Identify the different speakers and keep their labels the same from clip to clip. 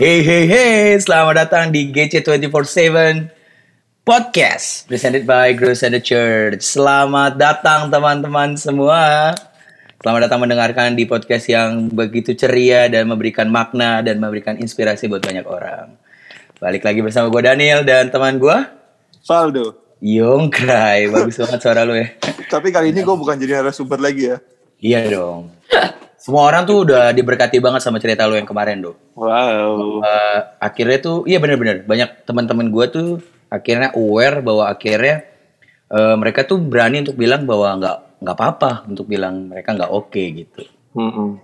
Speaker 1: Hey hey hey, selamat datang di GC247 Podcast presented by Grace and the Church. Selamat datang teman-teman semua. Selamat datang mendengarkan di podcast yang begitu ceria dan memberikan makna dan memberikan inspirasi buat banyak orang. Balik lagi bersama gue Daniel dan teman gue
Speaker 2: Faldo.
Speaker 1: Yongkrai. Bagus banget suara lu ya.
Speaker 2: Tapi kali ini gue bukan jadi narasumber lagi ya.
Speaker 1: Iya dong. Semua orang tuh udah diberkati banget sama cerita lu yang kemarin, Do.
Speaker 2: Wow.
Speaker 1: Uh, akhirnya tuh, iya bener-bener. Banyak teman-teman gue tuh akhirnya aware bahwa akhirnya uh, mereka tuh berani untuk bilang bahwa nggak nggak apa-apa untuk bilang mereka nggak oke okay, gitu.
Speaker 2: Mm-mm.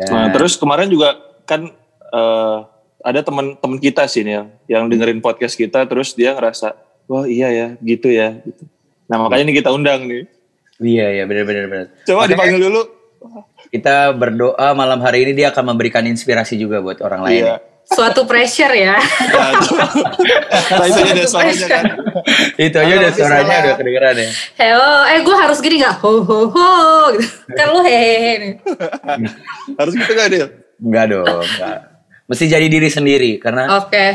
Speaker 2: Ya. Nah, terus kemarin juga kan uh, ada teman-teman kita sih nih yang dengerin podcast kita, terus dia ngerasa, wah iya ya, gitu ya. Gitu. Nah makanya ini kita undang nih.
Speaker 1: Iya iya benar-benar.
Speaker 2: Coba makanya, dipanggil dulu
Speaker 1: kita berdoa malam hari ini dia akan memberikan inspirasi juga buat orang lain. Iya.
Speaker 3: Suatu pressure ya.
Speaker 2: nah, itu ada suaranya kan.
Speaker 1: itu aja udah suaranya udah kedengeran ya.
Speaker 3: Hello, eh gue harus gini gak? Ho ho ho gitu. Kan lu hehehe nih.
Speaker 2: harus gitu gak Del?
Speaker 1: Enggak dong, enggak. Mesti jadi diri sendiri karena
Speaker 3: Oke. Okay.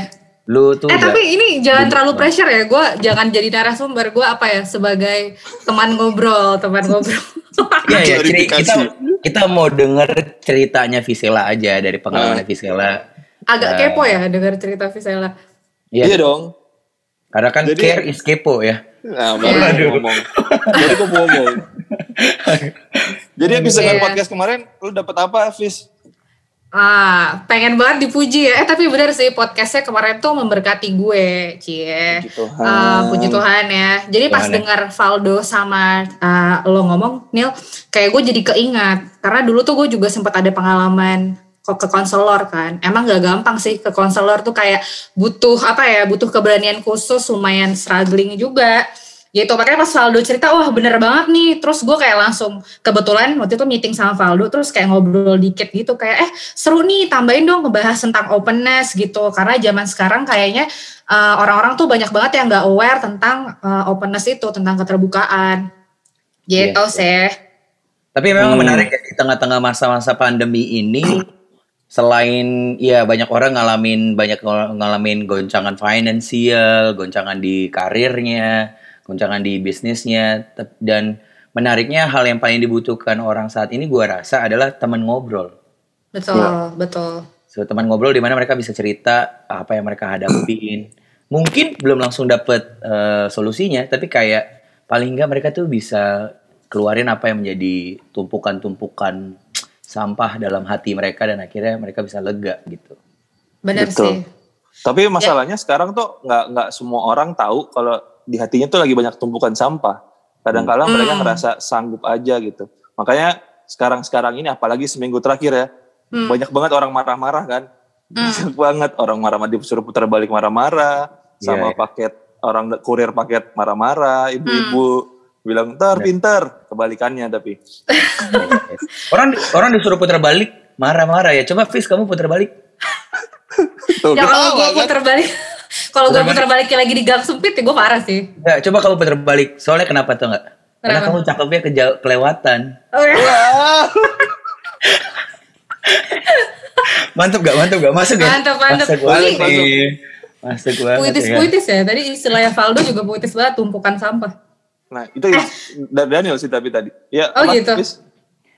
Speaker 1: Lu tuh
Speaker 3: Eh tapi ini jangan terlalu pressure ya. Gue jangan jadi narasumber. Gue apa ya sebagai teman ngobrol, teman ngobrol.
Speaker 1: ya, ya, kita kita mau denger ceritanya Visela aja dari pengalaman uh. Visela.
Speaker 3: Agak uh, kepo ya denger cerita Visela.
Speaker 2: Iya, iya dong.
Speaker 1: Karena kan Jadi, care is kepo ya.
Speaker 2: Nah, baru yeah. ngomong. Jadi gue ngomong. Jadi habis yeah. podcast kemarin, lu dapet apa, Vis?
Speaker 3: Ah, pengen banget dipuji ya. Eh tapi benar sih podcastnya kemarin tuh memberkati gue, cie.
Speaker 2: Puji Tuhan.
Speaker 3: Uh, puji Tuhan ya. Jadi Tuhan pas ya. dengar Valdo sama uh, lo ngomong, Nil, kayak gue jadi keingat. Karena dulu tuh gue juga sempat ada pengalaman kok ke konselor kan. Emang gak gampang sih ke konselor tuh kayak butuh apa ya, butuh keberanian khusus, lumayan struggling juga gitu makanya pas Valdo cerita wah bener banget nih terus gue kayak langsung kebetulan waktu itu meeting sama Valdo terus kayak ngobrol dikit gitu kayak eh seru nih tambahin dong ngebahas tentang openness gitu karena zaman sekarang kayaknya uh, orang-orang tuh banyak banget yang nggak aware tentang uh, openness itu tentang keterbukaan gitu yeah. sih
Speaker 1: tapi memang hmm. menarik ya di tengah-tengah masa-masa pandemi ini selain ya banyak orang ngalamin banyak ngalamin goncangan finansial goncangan di karirnya goncangan di bisnisnya dan menariknya hal yang paling dibutuhkan orang saat ini gue rasa adalah teman ngobrol.
Speaker 3: Betul, ya. betul.
Speaker 1: So, teman ngobrol di mana mereka bisa cerita apa yang mereka hadapin. Mungkin belum langsung dapet uh, solusinya, tapi kayak paling enggak mereka tuh bisa keluarin apa yang menjadi tumpukan-tumpukan sampah dalam hati mereka dan akhirnya mereka bisa lega gitu.
Speaker 3: Benar sih.
Speaker 2: Tapi masalahnya ya. sekarang tuh nggak nggak semua orang tahu kalau di hatinya tuh lagi banyak tumpukan sampah. Kadang-kadang hmm. mereka ngerasa sanggup aja gitu. Makanya sekarang-sekarang ini apalagi seminggu terakhir ya, hmm. banyak banget orang marah-marah kan. Hmm. Banyak banget orang marah-marah disuruh putar balik marah-marah yeah, sama yeah. paket orang kurir paket marah-marah, ibu-ibu hmm. bilang ntar yeah. pinter, kebalikannya tapi.
Speaker 1: orang orang disuruh putar balik marah-marah ya. Coba Fis kamu putar balik.
Speaker 3: Tuh, ya kalau gue kan? putar balik kalau gue putar balik lagi di gang sempit ya gue parah sih.
Speaker 1: Ya, coba kamu putar balik. Soalnya kenapa tuh enggak? Karena kamu cakepnya ke kelewatan.
Speaker 3: Oh, ya.
Speaker 1: mantap gak? Mantap gak? Masuk gak?
Speaker 3: Mantap, mantap.
Speaker 1: Masuk banget nih. Masuk banget.
Speaker 3: Puitis-puitis ya. Tadi istilahnya Valdo juga puitis banget, tumpukan sampah.
Speaker 2: Nah, itu eh. dari Daniel sih tapi tadi. Ya,
Speaker 3: oh gitu.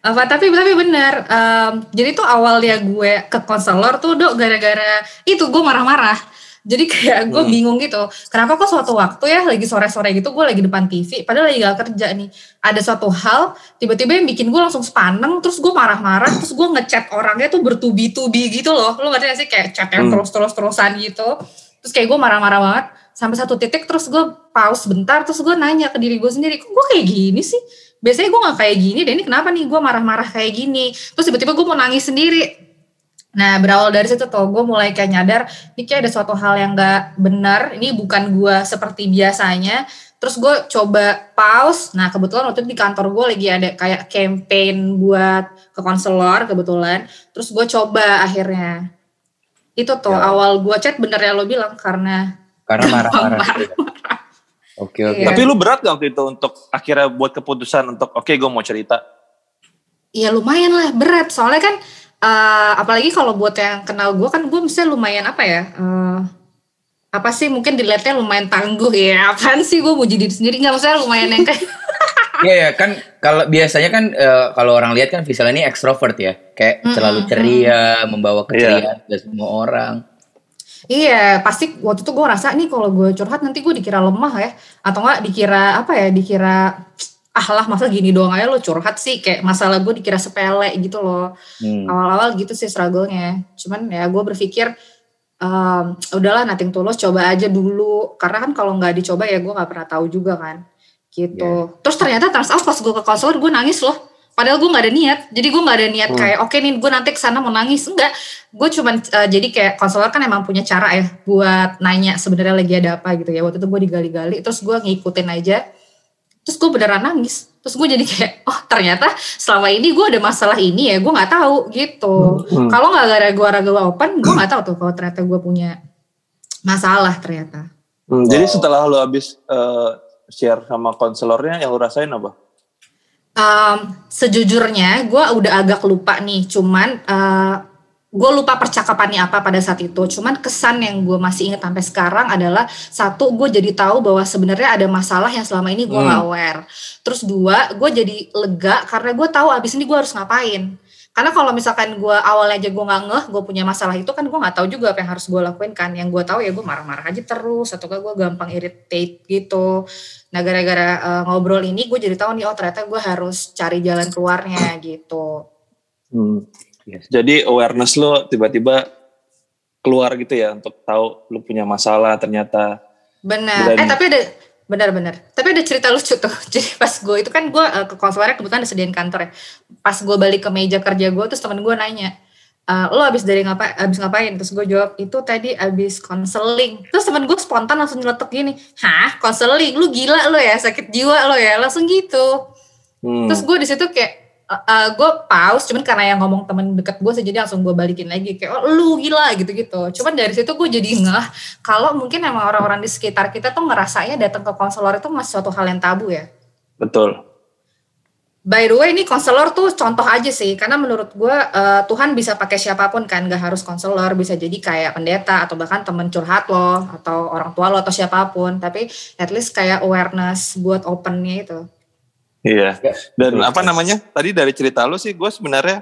Speaker 3: Apa tapi tapi benar. Um, jadi tuh awalnya gue ke konselor tuh dok gara-gara itu gue marah-marah jadi kayak gue hmm. bingung gitu. Kenapa kok suatu waktu ya lagi sore-sore gitu gue lagi depan TV, padahal lagi gak kerja nih. Ada suatu hal tiba-tiba yang bikin gue langsung sepaneng, terus gue marah-marah, terus gue ngechat orangnya tuh bertubi-tubi gitu loh. Lu ngerti gak sih kayak chat yang hmm. terus-terus-terusan gitu. Terus kayak gue marah-marah banget. Sampai satu titik terus gue pause bentar, terus gue nanya ke diri gue sendiri, kok gue kayak gini sih? Biasanya gue gak kayak gini deh, ini kenapa nih gue marah-marah kayak gini? Terus tiba-tiba gue mau nangis sendiri Nah berawal dari situ tuh gue mulai kayak nyadar ini kayak ada suatu hal yang gak benar, ini bukan gue seperti biasanya. Terus gue coba pause, nah kebetulan waktu itu di kantor gue lagi ada kayak campaign buat ke konselor kebetulan. Terus gue coba akhirnya. Itu tuh ya. awal gue chat bener ya lo bilang karena
Speaker 1: karena marah-marah. Oke oke.
Speaker 2: Iya. Tapi lu berat gak waktu itu untuk akhirnya buat keputusan untuk oke okay, gue mau cerita?
Speaker 3: Iya lumayan lah berat soalnya kan uh, apalagi kalau buat yang kenal gue kan gue misalnya lumayan apa ya uh, apa sih mungkin dilihatnya lumayan tangguh ya apaan sih gue mau jadi sendiri nggak maksudnya lumayan yang kayak
Speaker 1: Iya ya kan kalau biasanya kan uh, kalau orang lihat kan visual ini ekstrovert ya, kayak mm -hmm. selalu ceria, membawa keceriaan yeah. ke semua orang.
Speaker 3: Iya, pasti waktu itu gue rasa nih kalau gue curhat nanti gue dikira lemah ya, atau enggak dikira apa ya, dikira ah lah masa gini doang aja lo curhat sih, kayak masalah gue dikira sepele gitu loh. Hmm. Awal-awal gitu sih struggle-nya. Cuman ya gue berpikir um, udahlah nating tulus coba aja dulu, karena kan kalau nggak dicoba ya gue nggak pernah tahu juga kan gitu yeah. terus ternyata terus pas gue ke konselor gue nangis loh padahal gue nggak ada niat jadi gue nggak ada niat hmm. kayak oke okay nih gue nanti ke sana mau nangis enggak gue cuman uh, jadi kayak konselor kan emang punya cara ya buat nanya sebenarnya lagi ada apa gitu ya waktu itu gue digali-gali terus gue ngikutin aja terus gue beneran nangis terus gue jadi kayak oh ternyata selama ini gue ada masalah ini ya gue nggak tahu gitu hmm. kalau nggak gara gue raga open gue nggak tahu tuh kalau ternyata gue punya masalah ternyata
Speaker 2: hmm, wow. jadi setelah lo habis uh, share sama konselornya yang lu rasain apa?
Speaker 3: Um, sejujurnya gue udah agak lupa nih, cuman uh, gue lupa percakapannya apa pada saat itu. Cuman kesan yang gue masih ingat sampai sekarang adalah satu gue jadi tahu bahwa sebenarnya ada masalah yang selama ini gue hmm. gak aware. Terus dua gue jadi lega karena gue tahu abis ini gue harus ngapain. Karena kalau misalkan gue awalnya aja gue nggak ngeh, gue punya masalah itu kan gue nggak tahu juga apa yang harus gue lakuin kan. Yang gue tahu ya gue marah-marah aja terus, atau gue gampang irritate gitu. Nah gara-gara uh, ngobrol ini gue jadi tahu nih oh ternyata gue harus cari jalan keluarnya gitu.
Speaker 2: Hmm. Yes. Jadi awareness lo tiba-tiba keluar gitu ya untuk tahu lo punya masalah ternyata.
Speaker 3: Benar. Eh tapi ada benar-benar. Tapi ada cerita lucu tuh. Jadi pas gue itu kan gue uh, ke konselornya kebetulan disediain kantor ya. Pas gue balik ke meja kerja gue terus temen gue nanya, uh, lo abis dari ngapa abis ngapain terus gue jawab itu tadi abis konseling terus temen gue spontan langsung nyeletuk gini hah konseling lu gila lo ya sakit jiwa lo ya langsung gitu hmm. terus gue di situ kayak uh, uh, gue pause cuman karena yang ngomong temen deket gue jadi langsung gue balikin lagi. Kayak oh lu gila gitu gitu cuman dari situ gue jadi ngeh kalau mungkin emang orang-orang di sekitar kita tuh ngerasanya datang ke konselor itu masih suatu hal yang tabu ya.
Speaker 2: Betul.
Speaker 3: By the way ini konselor tuh contoh aja sih karena menurut gue uh, Tuhan bisa pakai siapa pun kan gak harus konselor bisa jadi kayak pendeta atau bahkan temen curhat lo atau orang tua lo atau siapa pun. Tapi at least kayak awareness buat opennya itu.
Speaker 2: Iya. Dan apa namanya? Tadi dari cerita lo sih gue sebenarnya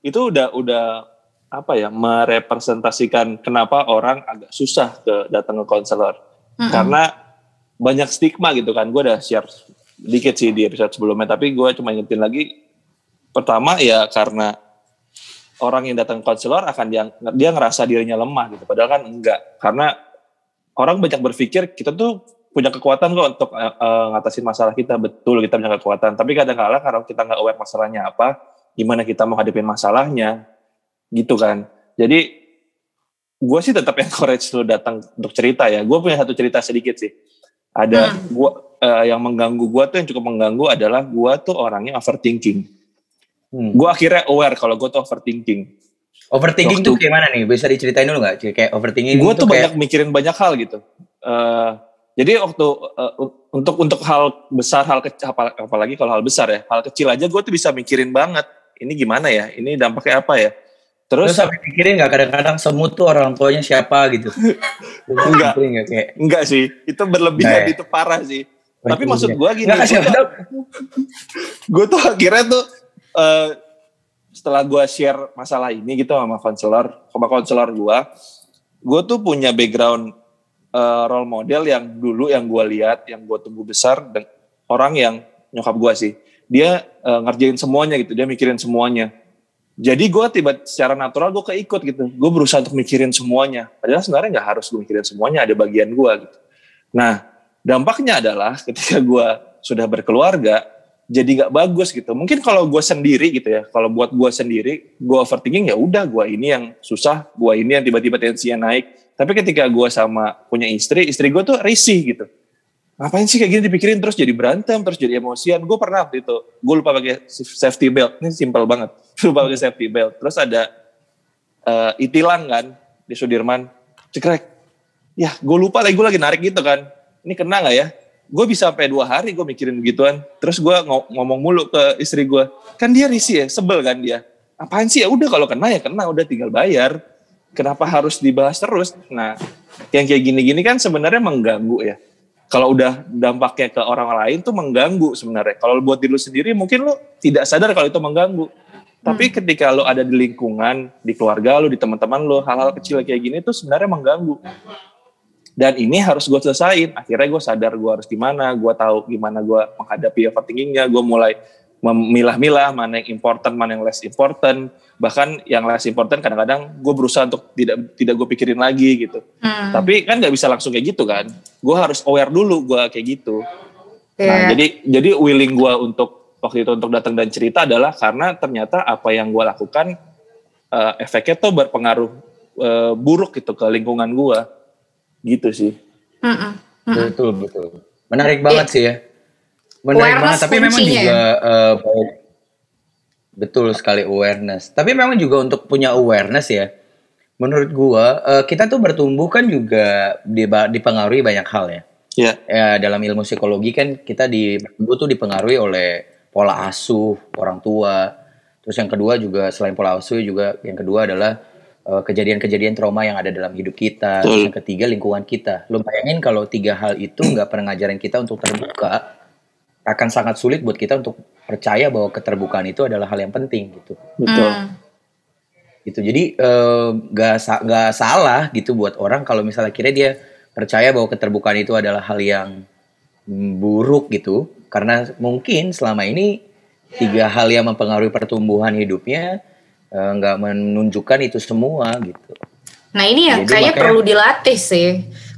Speaker 2: itu udah udah apa ya merepresentasikan kenapa orang agak susah ke datang ke konselor. Mm -hmm. karena banyak stigma gitu kan. Gue udah share dikit sih di episode sebelumnya. Tapi gue cuma ingetin lagi pertama ya karena orang yang datang konselor akan dia dia ngerasa dirinya lemah gitu. Padahal kan enggak. Karena orang banyak berpikir kita tuh punya kekuatan kok untuk uh, ngatasin masalah kita betul kita punya kekuatan tapi kadang-kala kalau kita nggak aware masalahnya apa gimana kita mau hadapin masalahnya gitu kan jadi gue sih tetap encourage lu datang untuk cerita ya gue punya satu cerita sedikit sih ada hmm. gue uh, yang mengganggu gue tuh yang cukup mengganggu adalah gue tuh orangnya overthinking. Hmm. Gue akhirnya aware kalau gue tuh overthinking.
Speaker 1: Overthinking Waktu, tuh gimana nih? Bisa diceritain dulu nggak? Kayak overthinking.
Speaker 2: Gue tuh, tuh banyak mikirin banyak hal gitu. Uh, jadi waktu uh, untuk untuk hal besar, hal kecil, apalagi kalau hal besar ya, hal kecil aja gue tuh bisa mikirin banget. Ini gimana ya? Ini dampaknya apa ya?
Speaker 1: Terus, Terus sampai pikirin nggak kadang-kadang semut tuh orang tuanya siapa gitu?
Speaker 2: enggak, enggak, enggak sih. Itu berlebihan, nah, ya. itu parah sih. Tapi maksud gue gini, gue tuh akhirnya tuh uh, setelah gue share masalah ini gitu sama konselor, sama konselor gue, gue tuh punya background uh, role model yang dulu yang gue lihat, yang gue tumbuh besar dan orang yang nyokap gue sih, dia uh, ngerjain semuanya gitu, dia mikirin semuanya. Jadi gue tiba secara natural gue keikut gitu, gue berusaha untuk mikirin semuanya. Padahal sebenarnya nggak harus gue mikirin semuanya, ada bagian gue gitu. Nah dampaknya adalah ketika gue sudah berkeluarga jadi nggak bagus gitu. Mungkin kalau gue sendiri gitu ya kalau buat gue sendiri gue overthinking ya udah gue ini yang susah gue ini yang tiba-tiba tensinya naik. Tapi ketika gue sama punya istri istri gue tuh risih gitu. Ngapain sih kayak gini dipikirin? Terus jadi berantem terus jadi emosian. Gue pernah waktu itu gue lupa pakai safety belt. Ini simple banget. Lupa pakai safety belt. Terus ada uh, itilang kan di Sudirman. Cekrek. Ya gue lupa lagi gue lagi narik gitu kan. Ini kena nggak ya? Gue bisa sampai dua hari gue mikirin begituan. Terus gue ngomong mulu ke istri gue. Kan dia risih ya, sebel kan dia. apaan sih? Ya udah kalau kena ya kena udah tinggal bayar. Kenapa harus dibahas terus? Nah yang kayak gini-gini kan sebenarnya mengganggu ya. Kalau udah dampaknya ke orang lain tuh mengganggu sebenarnya. Kalau buat diri lu sendiri mungkin lu tidak sadar kalau itu mengganggu. Tapi ketika lu ada di lingkungan di keluarga lu di teman-teman lu hal-hal kecil kayak gini tuh sebenarnya mengganggu dan ini harus gue selesain. Akhirnya gue sadar gue harus gimana gue tahu gimana gue menghadapi overthinkingnya. Gue mulai memilah-milah mana yang important mana yang less important. Bahkan yang less important kadang-kadang gue berusaha untuk tidak tidak gue pikirin lagi gitu.
Speaker 3: Hmm.
Speaker 2: tapi kan nggak bisa langsung kayak gitu kan. Gue harus aware dulu gue kayak gitu. Nah
Speaker 3: Iya.
Speaker 2: jadi jadi willing gue untuk waktu itu untuk datang dan cerita adalah karena ternyata apa yang gue lakukan eh, efeknya tuh berpengaruh eh, buruk gitu ke lingkungan gue gitu sih
Speaker 3: Mm-mm.
Speaker 1: Betul betul. Menarik banget sih ya. Menarik
Speaker 3: Awareness
Speaker 1: banget. Tapi memang juga eh, baik- betul sekali awareness. Tapi memang juga untuk punya awareness ya. Menurut gua eh, kita tuh bertumbuh kan juga dipengaruhi banyak hal ya.
Speaker 2: ya
Speaker 1: Ya dalam ilmu psikologi kan kita di bertumbuh tuh dipengaruhi oleh pola asuh orang tua. Terus yang kedua juga selain pola asuh juga yang kedua adalah kejadian-kejadian trauma yang ada dalam hidup kita. Terus
Speaker 2: Betul.
Speaker 1: yang ketiga lingkungan kita. Lo bayangin kalau tiga hal itu nggak pernah ngajarin kita untuk terbuka, akan sangat sulit buat kita untuk percaya bahwa keterbukaan itu adalah hal yang penting gitu.
Speaker 2: betul
Speaker 3: Hmm.
Speaker 1: Gitu. Jadi eh, nggak sa- nggak salah gitu buat orang kalau misalnya kira dia percaya bahwa keterbukaan itu adalah hal yang buruk gitu, karena mungkin selama ini tiga hal yang mempengaruhi pertumbuhan hidupnya eh, nggak menunjukkan itu semua gitu.
Speaker 3: Nah ini yang
Speaker 1: Jadi
Speaker 3: kayaknya
Speaker 1: makanya-
Speaker 3: perlu dilatih sih.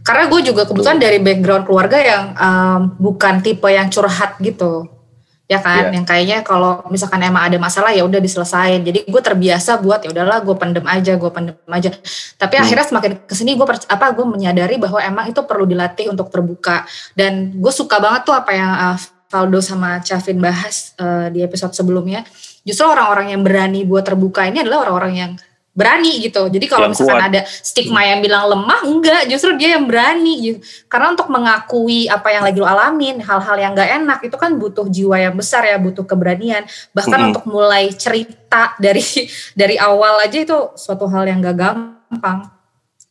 Speaker 3: Karena gue juga kebetulan dari background keluarga yang um, bukan tipe yang curhat gitu. Ya kan,
Speaker 1: Iya.
Speaker 3: yang kayaknya kalau misalkan emang ada masalah ya udah diselesain. Jadi gue terbiasa buat ya udahlah gue pendem aja, gue pendem aja. Tapi
Speaker 1: Hmm.
Speaker 3: akhirnya semakin ke sini gue apa gue menyadari bahwa emang itu perlu dilatih untuk terbuka. Dan gue suka banget tuh apa yang uh, Valdo sama Chavin bahas uh, di episode sebelumnya. Justru orang-orang yang berani buat terbuka ini adalah orang-orang yang berani gitu. Jadi kalau
Speaker 2: Yang
Speaker 3: misalkan
Speaker 2: kuat.
Speaker 3: ada stigma yang bilang lemah, enggak, justru dia yang berani. gitu. Karena untuk mengakui apa yang lagi lo alamin, hal-hal yang gak enak itu kan butuh jiwa yang besar ya, butuh keberanian. Bahkan
Speaker 2: Mm-mm.
Speaker 3: untuk mulai cerita dari dari awal aja itu suatu hal yang gak gampang.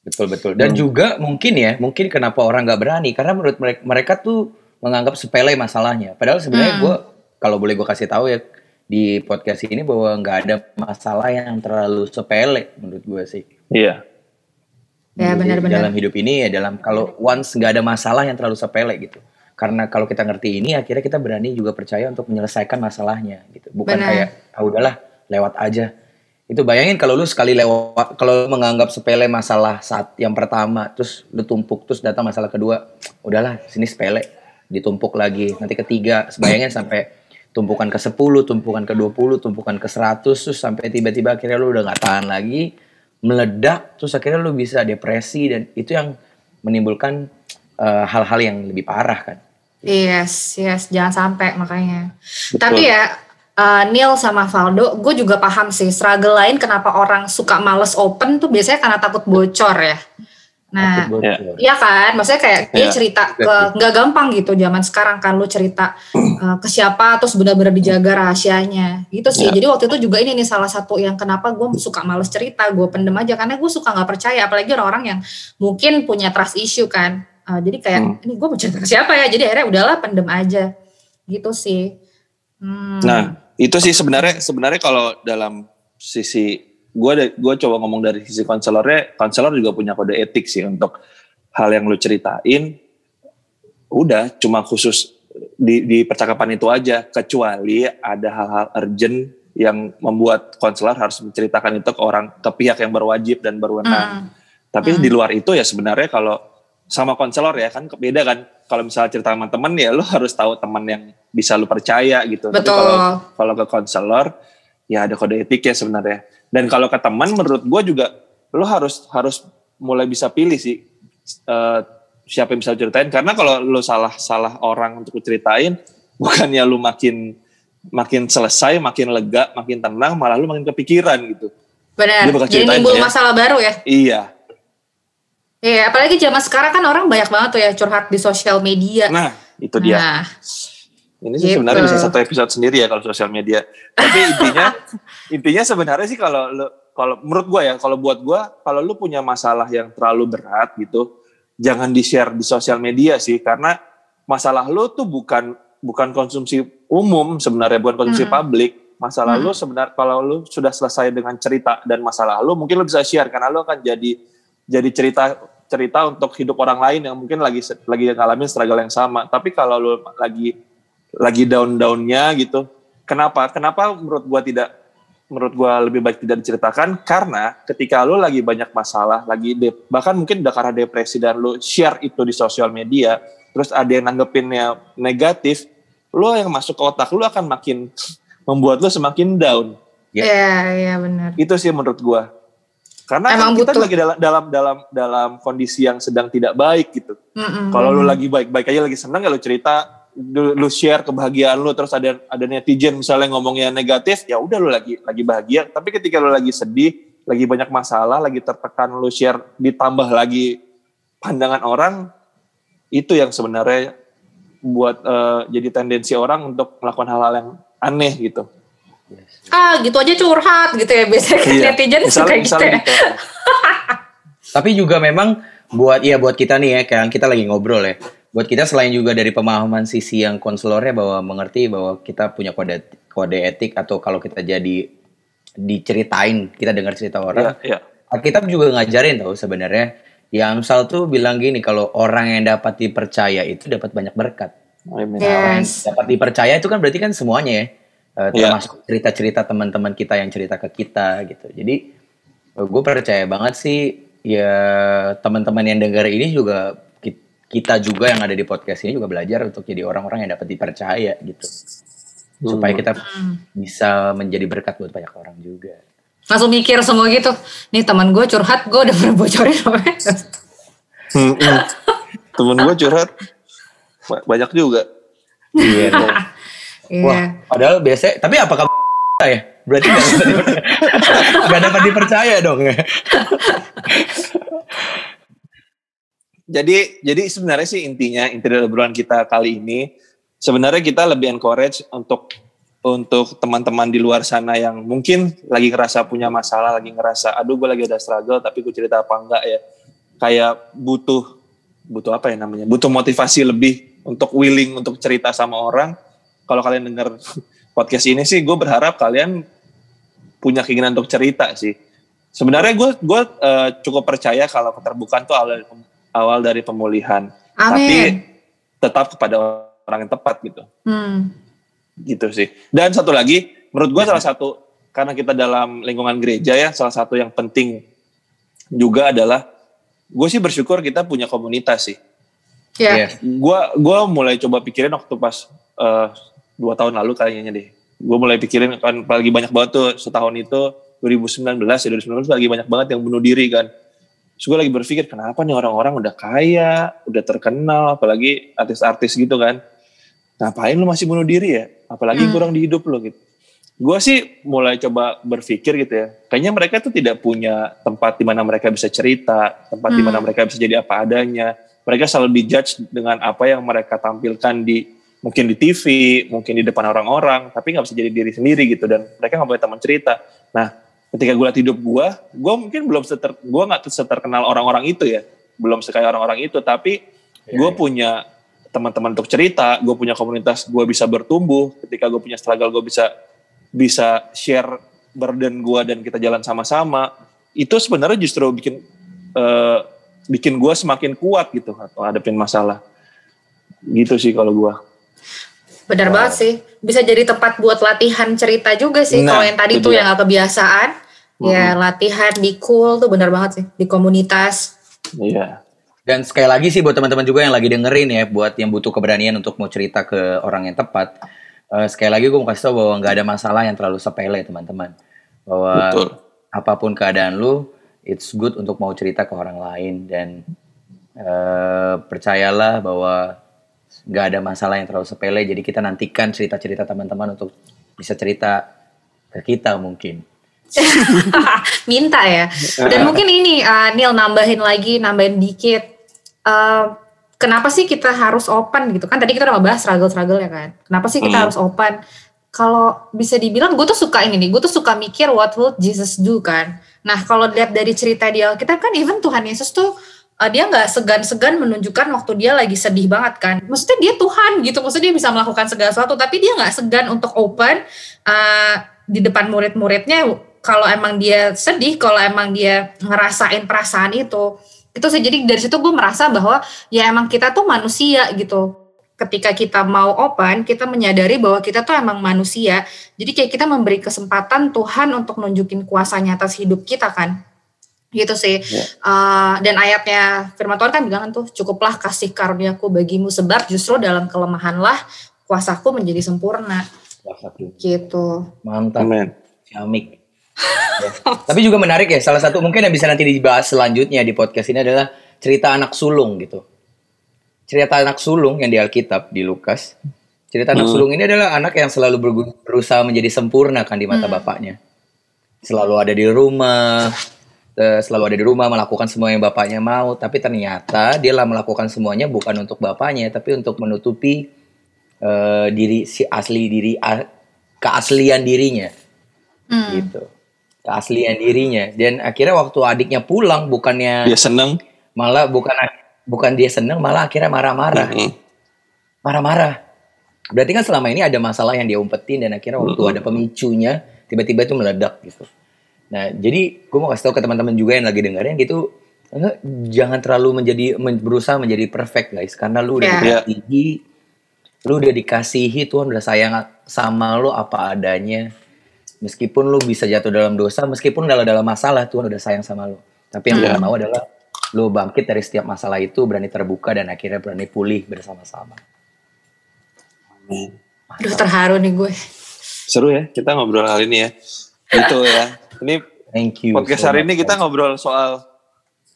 Speaker 1: Betul betul. Dan
Speaker 2: Hmm.
Speaker 1: juga mungkin ya, mungkin kenapa orang nggak berani karena menurut mereka, mereka tuh menganggap sepele masalahnya. Padahal sebenarnya
Speaker 3: Hmm.
Speaker 1: gue kalau boleh gue kasih tahu ya di podcast ini bahwa nggak ada masalah yang terlalu sepele menurut gue sih.
Speaker 2: iya
Speaker 3: Ya benar-benar.
Speaker 1: Dalam hidup ini ya dalam kalau once nggak ada masalah yang terlalu sepele gitu. Karena kalau kita ngerti ini akhirnya kita berani juga percaya untuk menyelesaikan masalahnya gitu. Bukan
Speaker 3: Benar.
Speaker 1: kayak ah udahlah lewat aja. Itu bayangin kalau lu sekali lewat kalau lu menganggap sepele masalah saat yang pertama terus lu tumpuk terus datang masalah kedua, udahlah sini sepele ditumpuk lagi. Nanti ketiga, bayangin sampai tumpukan ke 10, tumpukan ke 20, tumpukan ke 100 terus sampai tiba-tiba akhirnya lu udah nggak tahan lagi, meledak terus akhirnya lu bisa depresi dan itu yang menimbulkan eh, hal-hal yang lebih parah kan.
Speaker 3: Yes, yes, jangan sampai makanya. Tapi ya, uh, Neil sama Valdo, gue juga paham sih struggle lain kenapa orang suka males open tuh biasanya karena takut bocor ya. Nah,
Speaker 1: bocor.
Speaker 3: Iya kan, maksudnya kayak dia
Speaker 2: Iya,
Speaker 3: cerita ke nggak gampang gitu zaman sekarang kan lu cerita uh, ke siapa terus benar-benar dijaga rahasianya gitu sih.
Speaker 2: Iya.
Speaker 3: Jadi waktu itu juga ini nih salah satu yang kenapa gue suka males cerita, gue pendem aja karena gue suka nggak percaya, apalagi orang-orang yang mungkin punya trust issue kan. Uh, jadi kayak
Speaker 2: Hmm.
Speaker 3: ini gue mau cerita ke siapa ya? Jadi akhirnya udahlah pendem aja gitu sih. Hmm.
Speaker 2: Nah, itu sih sebenarnya sebenarnya kalau dalam sisi gue gue coba ngomong dari sisi konselornya, konselor juga punya kode etik sih untuk hal yang lu ceritain. Udah, cuma khusus di, di percakapan itu aja, kecuali ada hal-hal urgent yang membuat konselor harus menceritakan itu ke orang ke pihak yang berwajib dan berwenang.
Speaker 3: Hmm.
Speaker 2: Tapi
Speaker 3: Hmm.
Speaker 2: di luar itu ya sebenarnya kalau sama konselor ya kan beda kan. Kalau misalnya cerita sama temen ya lu harus tahu teman yang bisa lu percaya gitu. Tapi
Speaker 3: Betul.
Speaker 2: kalau kalau ke konselor ya ada kode etik ya sebenarnya. Dan kalau ke teman menurut gue juga lu harus harus mulai bisa pilih sih eh, siapa yang bisa ceritain karena kalau lu salah salah orang untuk ceritain bukannya lu makin makin selesai, makin lega, makin tenang, malah lu makin kepikiran gitu.
Speaker 3: Benar. Jadi nimbul
Speaker 2: ya.
Speaker 3: masalah baru ya.
Speaker 2: Iya.
Speaker 3: Iya, apalagi zaman sekarang kan orang banyak banget tuh ya curhat di sosial media.
Speaker 2: Nah, itu dia.
Speaker 3: Nah,
Speaker 2: Ini sih
Speaker 3: Gitu.
Speaker 2: sebenarnya bisa satu episode sendiri ya kalau sosial media. Tapi intinya intinya sebenarnya sih kalau lu kalau menurut gua ya, kalau buat gua kalau lu punya masalah yang terlalu berat gitu, jangan di-share di sosial media sih karena masalah lu tuh bukan bukan konsumsi umum sebenarnya bukan konsumsi
Speaker 3: Mm-mm.
Speaker 2: publik. Masalah
Speaker 3: Mm.
Speaker 2: lu sebenarnya kalau lu sudah selesai dengan cerita dan masalah lu mungkin lu bisa share karena lu akan jadi jadi cerita cerita untuk hidup orang lain yang mungkin lagi lagi ngalamin struggle yang sama. Tapi kalau lu lagi lagi down-downnya gitu. Kenapa? Kenapa menurut gua tidak menurut gua lebih baik tidak diceritakan karena ketika lu lagi banyak masalah, lagi dep- bahkan mungkin udah karena depresi dan lu share itu di sosial media, terus ada yang nanggepinnya negatif, lu yang masuk ke otak lu akan makin membuat lu semakin down.
Speaker 1: Ya.
Speaker 3: Iya, iya benar.
Speaker 2: Itu sih menurut gua. Karena
Speaker 3: Emang
Speaker 2: kan kita
Speaker 3: butuh.
Speaker 2: lagi dalam dalam dalam dalam kondisi yang sedang tidak baik gitu.
Speaker 3: Mm-mm.
Speaker 2: Kalau lu lagi baik-baik aja lagi seneng ya lu cerita, lu, lu share kebahagiaan lu terus ada ada netizen misalnya ngomongnya negatif, ya udah lu lagi lagi bahagia. Tapi ketika lu lagi sedih, lagi banyak masalah, lagi tertekan lu share ditambah lagi pandangan orang itu yang sebenarnya buat eh, jadi tendensi orang untuk melakukan hal-hal yang aneh gitu.
Speaker 3: ah gitu aja curhat gitu ya biasanya kan netizen suka gitu ya.
Speaker 2: gitu.
Speaker 1: Tapi juga memang buat ya buat kita nih ya kan kita lagi ngobrol ya. Buat kita selain juga dari pemahaman sisi yang konselornya bahwa mengerti bahwa kita punya kode kode etik atau kalau kita jadi diceritain kita dengar cerita orang
Speaker 2: Iya, iya.
Speaker 1: Alkitab juga ngajarin tau sebenarnya yang Amsal tuh bilang gini kalau orang yang dapat dipercaya itu dapat banyak berkat.
Speaker 2: Amin.
Speaker 3: Yes.
Speaker 1: Dapat dipercaya itu kan berarti kan semuanya ya. Eh,
Speaker 2: Iya.
Speaker 1: termasuk cerita-cerita teman-teman kita yang cerita ke kita gitu. Jadi gue percaya banget sih ya teman-teman yang dengar ini juga kita juga yang ada di podcast ini juga belajar untuk jadi orang-orang yang dapat dipercaya gitu. Supaya kita bisa menjadi berkat buat banyak orang juga.
Speaker 3: Langsung mikir semua gitu. Nih teman gue curhat, gue udah pernah bocorin.
Speaker 2: Hmm, hmm. Temen gue curhat ba- banyak juga.
Speaker 1: Iya.
Speaker 3: Iya.
Speaker 1: Wah, padahal biasa. Tapi apakah ya? Berarti nggak dapat dipercaya, nggak dapat dipercaya dong ya.
Speaker 2: Jadi jadi sebenarnya sih intinya inti dari obrolan kita kali ini sebenarnya kita lebih encourage untuk untuk teman-teman di luar sana yang mungkin lagi ngerasa punya masalah, lagi ngerasa aduh gue lagi ada struggle tapi gue cerita apa enggak ya. Kayak butuh butuh apa ya namanya? Butuh motivasi lebih untuk willing untuk cerita sama orang. Kalau kalian dengar podcast ini sih gue berharap kalian punya keinginan untuk cerita sih. Sebenarnya gue gue eh, cukup percaya kalau keterbukaan tuh awal awal dari pemulihan. Tapi
Speaker 3: Amin.
Speaker 2: tetap kepada orang yang tepat gitu.
Speaker 3: Hmm.
Speaker 2: Gitu sih. Dan satu lagi, menurut gue salah satu karena kita dalam lingkungan gereja ya, salah satu yang penting juga adalah gue sih bersyukur kita punya komunitas sih.
Speaker 3: Ya.
Speaker 1: Yes.
Speaker 2: Gua gua mulai coba pikirin waktu pas eh, dua tahun lalu kayaknya deh. Gue mulai pikirin kan lagi banyak banget tuh setahun itu 2019 ya 2019 lagi banyak banget yang bunuh diri kan. Terus gue lagi berpikir kenapa nih orang-orang udah kaya, udah terkenal, apalagi artis-artis gitu kan. Ngapain lu masih bunuh diri ya? Apalagi
Speaker 3: Hmm.
Speaker 2: kurang di hidup lo gitu. Gue sih mulai coba berpikir gitu ya. Kayaknya mereka tuh tidak punya tempat di mana mereka bisa cerita, tempat di mana
Speaker 3: Hmm.
Speaker 2: mereka bisa jadi apa adanya. Mereka selalu dijudge dengan apa yang mereka tampilkan di mungkin di TV, mungkin di depan orang-orang, tapi nggak bisa jadi diri sendiri gitu dan mereka nggak punya teman cerita. Nah, ketika gue hidup gue, gue mungkin belum seter, gue nggak seterkenal orang-orang itu ya, belum sekaya orang-orang itu, tapi gue punya teman-teman untuk cerita, gue punya komunitas, gue bisa bertumbuh. Ketika gue punya struggle, gue bisa bisa share burden gue dan kita jalan sama-sama. Itu sebenarnya justru bikin eh, bikin gue semakin kuat gitu atau hadapin masalah. Gitu sih kalau gue.
Speaker 3: Benar
Speaker 2: Wow.
Speaker 3: banget sih. Bisa jadi tempat buat latihan cerita juga sih.
Speaker 2: Nah,
Speaker 3: Kalau yang tadi
Speaker 2: itu
Speaker 3: tuh yang gak kebiasaan, ya latihan di cool tuh benar banget sih di komunitas.
Speaker 2: Iya.
Speaker 1: Dan sekali lagi sih buat teman-teman juga yang lagi dengerin ya, buat yang butuh keberanian untuk mau cerita ke orang yang tepat. eh, sekali lagi gue mau kasih tau bahwa nggak ada masalah yang terlalu sepele teman-teman. Bahwa
Speaker 2: Betul.
Speaker 1: apa pun keadaan lu, it's good untuk mau cerita ke orang lain dan eh, percayalah bahwa nggak ada masalah yang terlalu sepele. Jadi kita nantikan cerita-cerita teman-teman untuk bisa cerita ke kita mungkin.
Speaker 3: Minta ya. Dan mungkin ini uh, Neil nambahin lagi, nambahin dikit. Uh, kenapa sih kita harus open gitu kan tadi kita udah ngebahas struggle-struggle ya kan kenapa sih kita
Speaker 2: Hmm.
Speaker 3: harus open kalau bisa dibilang gue tuh suka ini nih gue tuh suka mikir what would Jesus do kan nah kalau lihat dari cerita di Alkitab kan even Tuhan Yesus tuh uh, dia nggak segan-segan menunjukkan waktu dia lagi sedih banget kan. Maksudnya dia Tuhan gitu maksudnya dia bisa melakukan segala sesuatu tapi dia nggak segan untuk open uh, di depan murid-muridnya. Kalau emang dia sedih kalau emang dia ngerasain perasaan itu itu sih. Jadi dari situ gue merasa bahwa ya emang kita tuh manusia gitu. Ketika kita mau open kita menyadari bahwa kita tuh emang manusia. Jadi kayak kita memberi kesempatan Tuhan untuk nunjukin kuasanya atas hidup kita kan gitu sih
Speaker 2: Ya.
Speaker 3: Uh, dan ayatnya firman Tuhan kan bilang kan tuh cukuplah kasih karuniaku bagimu sebab justru dalam kelemahanlah kuasaku menjadi sempurna gitu
Speaker 1: Mantap.
Speaker 2: Amin.
Speaker 1: Ciamik. Ya. Tapi juga menarik ya, salah satu mungkin yang bisa nanti dibahas selanjutnya di podcast ini adalah cerita anak sulung gitu. Cerita anak sulung yang di Alkitab di Lukas. Cerita anak
Speaker 2: Hmm.
Speaker 1: sulung ini adalah anak yang selalu berusaha menjadi sempurna kan di mata bapaknya. Selalu ada di rumah, selalu ada di rumah melakukan semua yang bapaknya mau, tapi ternyata dia lah melakukan semuanya bukan untuk bapaknya, tapi untuk menutupi eh, diri si asli diri a- keaslian dirinya
Speaker 3: Hmm.
Speaker 1: gitu keaslian dirinya dan akhirnya waktu adiknya pulang bukannya
Speaker 2: Dia seneng.
Speaker 1: malah bukan bukan dia seneng malah akhirnya marah-marah
Speaker 2: Mm-mm.
Speaker 1: marah-marah berarti kan selama ini ada masalah yang dia umpetin dan akhirnya waktu
Speaker 2: Mm-mm.
Speaker 1: ada pemicunya tiba-tiba itu meledak gitu nah jadi gue mau kasih tahu ke teman-teman juga yang lagi dengerin gitu enggak, jangan terlalu menjadi men- berusaha menjadi perfect guys karena lu udah
Speaker 3: Ya.
Speaker 1: dikasihi lu udah dikasihi Tuhan udah sayang sama lu apa adanya meskipun lu bisa jatuh dalam dosa meskipun dalam dalam masalah Tuhan udah sayang sama lu tapi yang
Speaker 2: Ya.
Speaker 1: Tuhan mau adalah lu bangkit dari setiap masalah itu berani terbuka dan akhirnya berani pulih bersama-sama
Speaker 2: Amin.
Speaker 3: aduh terharu nih gue
Speaker 2: Seru ya kita ngobrol hal ini ya. Gitu ya. Ini
Speaker 1: thank you
Speaker 2: podcast
Speaker 1: so
Speaker 2: hari ini kita ngobrol soal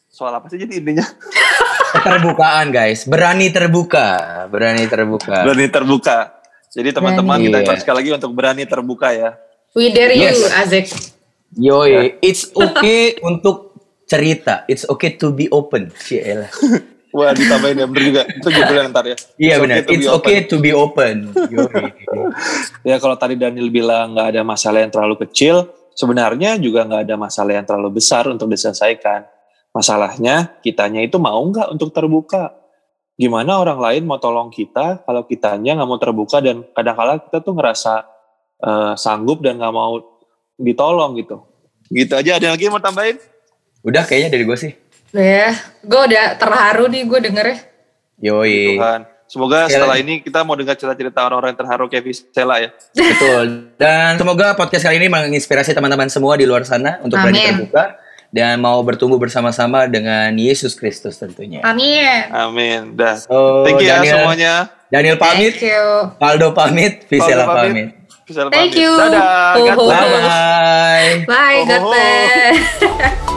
Speaker 2: soal apa sih jadi intinya?
Speaker 1: keterbukaan guys berani terbuka berani terbuka
Speaker 2: Berani terbuka. Jadi teman-teman kita invite sekali lagi untuk berani terbuka ya.
Speaker 3: we dare you
Speaker 1: Yes.
Speaker 3: Azek
Speaker 1: yoi it's okay untuk cerita it's okay to be open Cielah.
Speaker 2: Wah ditambahin ya juga. Itu judulnya ntar ya.
Speaker 1: iya
Speaker 2: It's
Speaker 1: benar
Speaker 2: okay to be
Speaker 1: it's
Speaker 2: open.
Speaker 1: okay to be open Yoi.
Speaker 2: Ya kalau tadi Daniel bilang nggak ada masalah yang terlalu kecil, sebenarnya juga nggak ada masalah yang terlalu besar untuk diselesaikan. Masalahnya kitanya itu mau nggak untuk terbuka. Gimana orang lain mau tolong kita kalau kitanya nggak mau terbuka dan kadang-kala kita tuh ngerasa eh, sanggup dan nggak mau ditolong gitu. Gitu aja. Ada lagi yang mau tambahin?
Speaker 1: udah kayaknya dari gue sih
Speaker 3: ya gue udah terharu nih gue dengernya
Speaker 1: yoi
Speaker 2: Tuhan. Semoga
Speaker 1: Sekali
Speaker 2: setelah
Speaker 1: lagi.
Speaker 2: ini kita mau dengar cerita-cerita orang-orang yang terharu kayak Vistela ya.
Speaker 1: Betul. Dan semoga podcast kali ini menginspirasi teman-teman semua di luar sana untuk berani
Speaker 3: Amin.
Speaker 1: terbuka dan mau bertumbuh bersama-sama dengan Yesus Kristus tentunya.
Speaker 3: amin
Speaker 2: Amin. Dah.
Speaker 1: So,
Speaker 2: Thank you ya
Speaker 1: Daniel,
Speaker 2: semuanya.
Speaker 1: Daniel pamit,
Speaker 3: thank you
Speaker 1: Faldo pamit, Visela pamit.
Speaker 2: Vistela
Speaker 3: Thank
Speaker 2: pamit.
Speaker 3: you.
Speaker 2: Dadah. God bless.
Speaker 1: Bye.
Speaker 3: bye
Speaker 2: Oh.
Speaker 3: God bless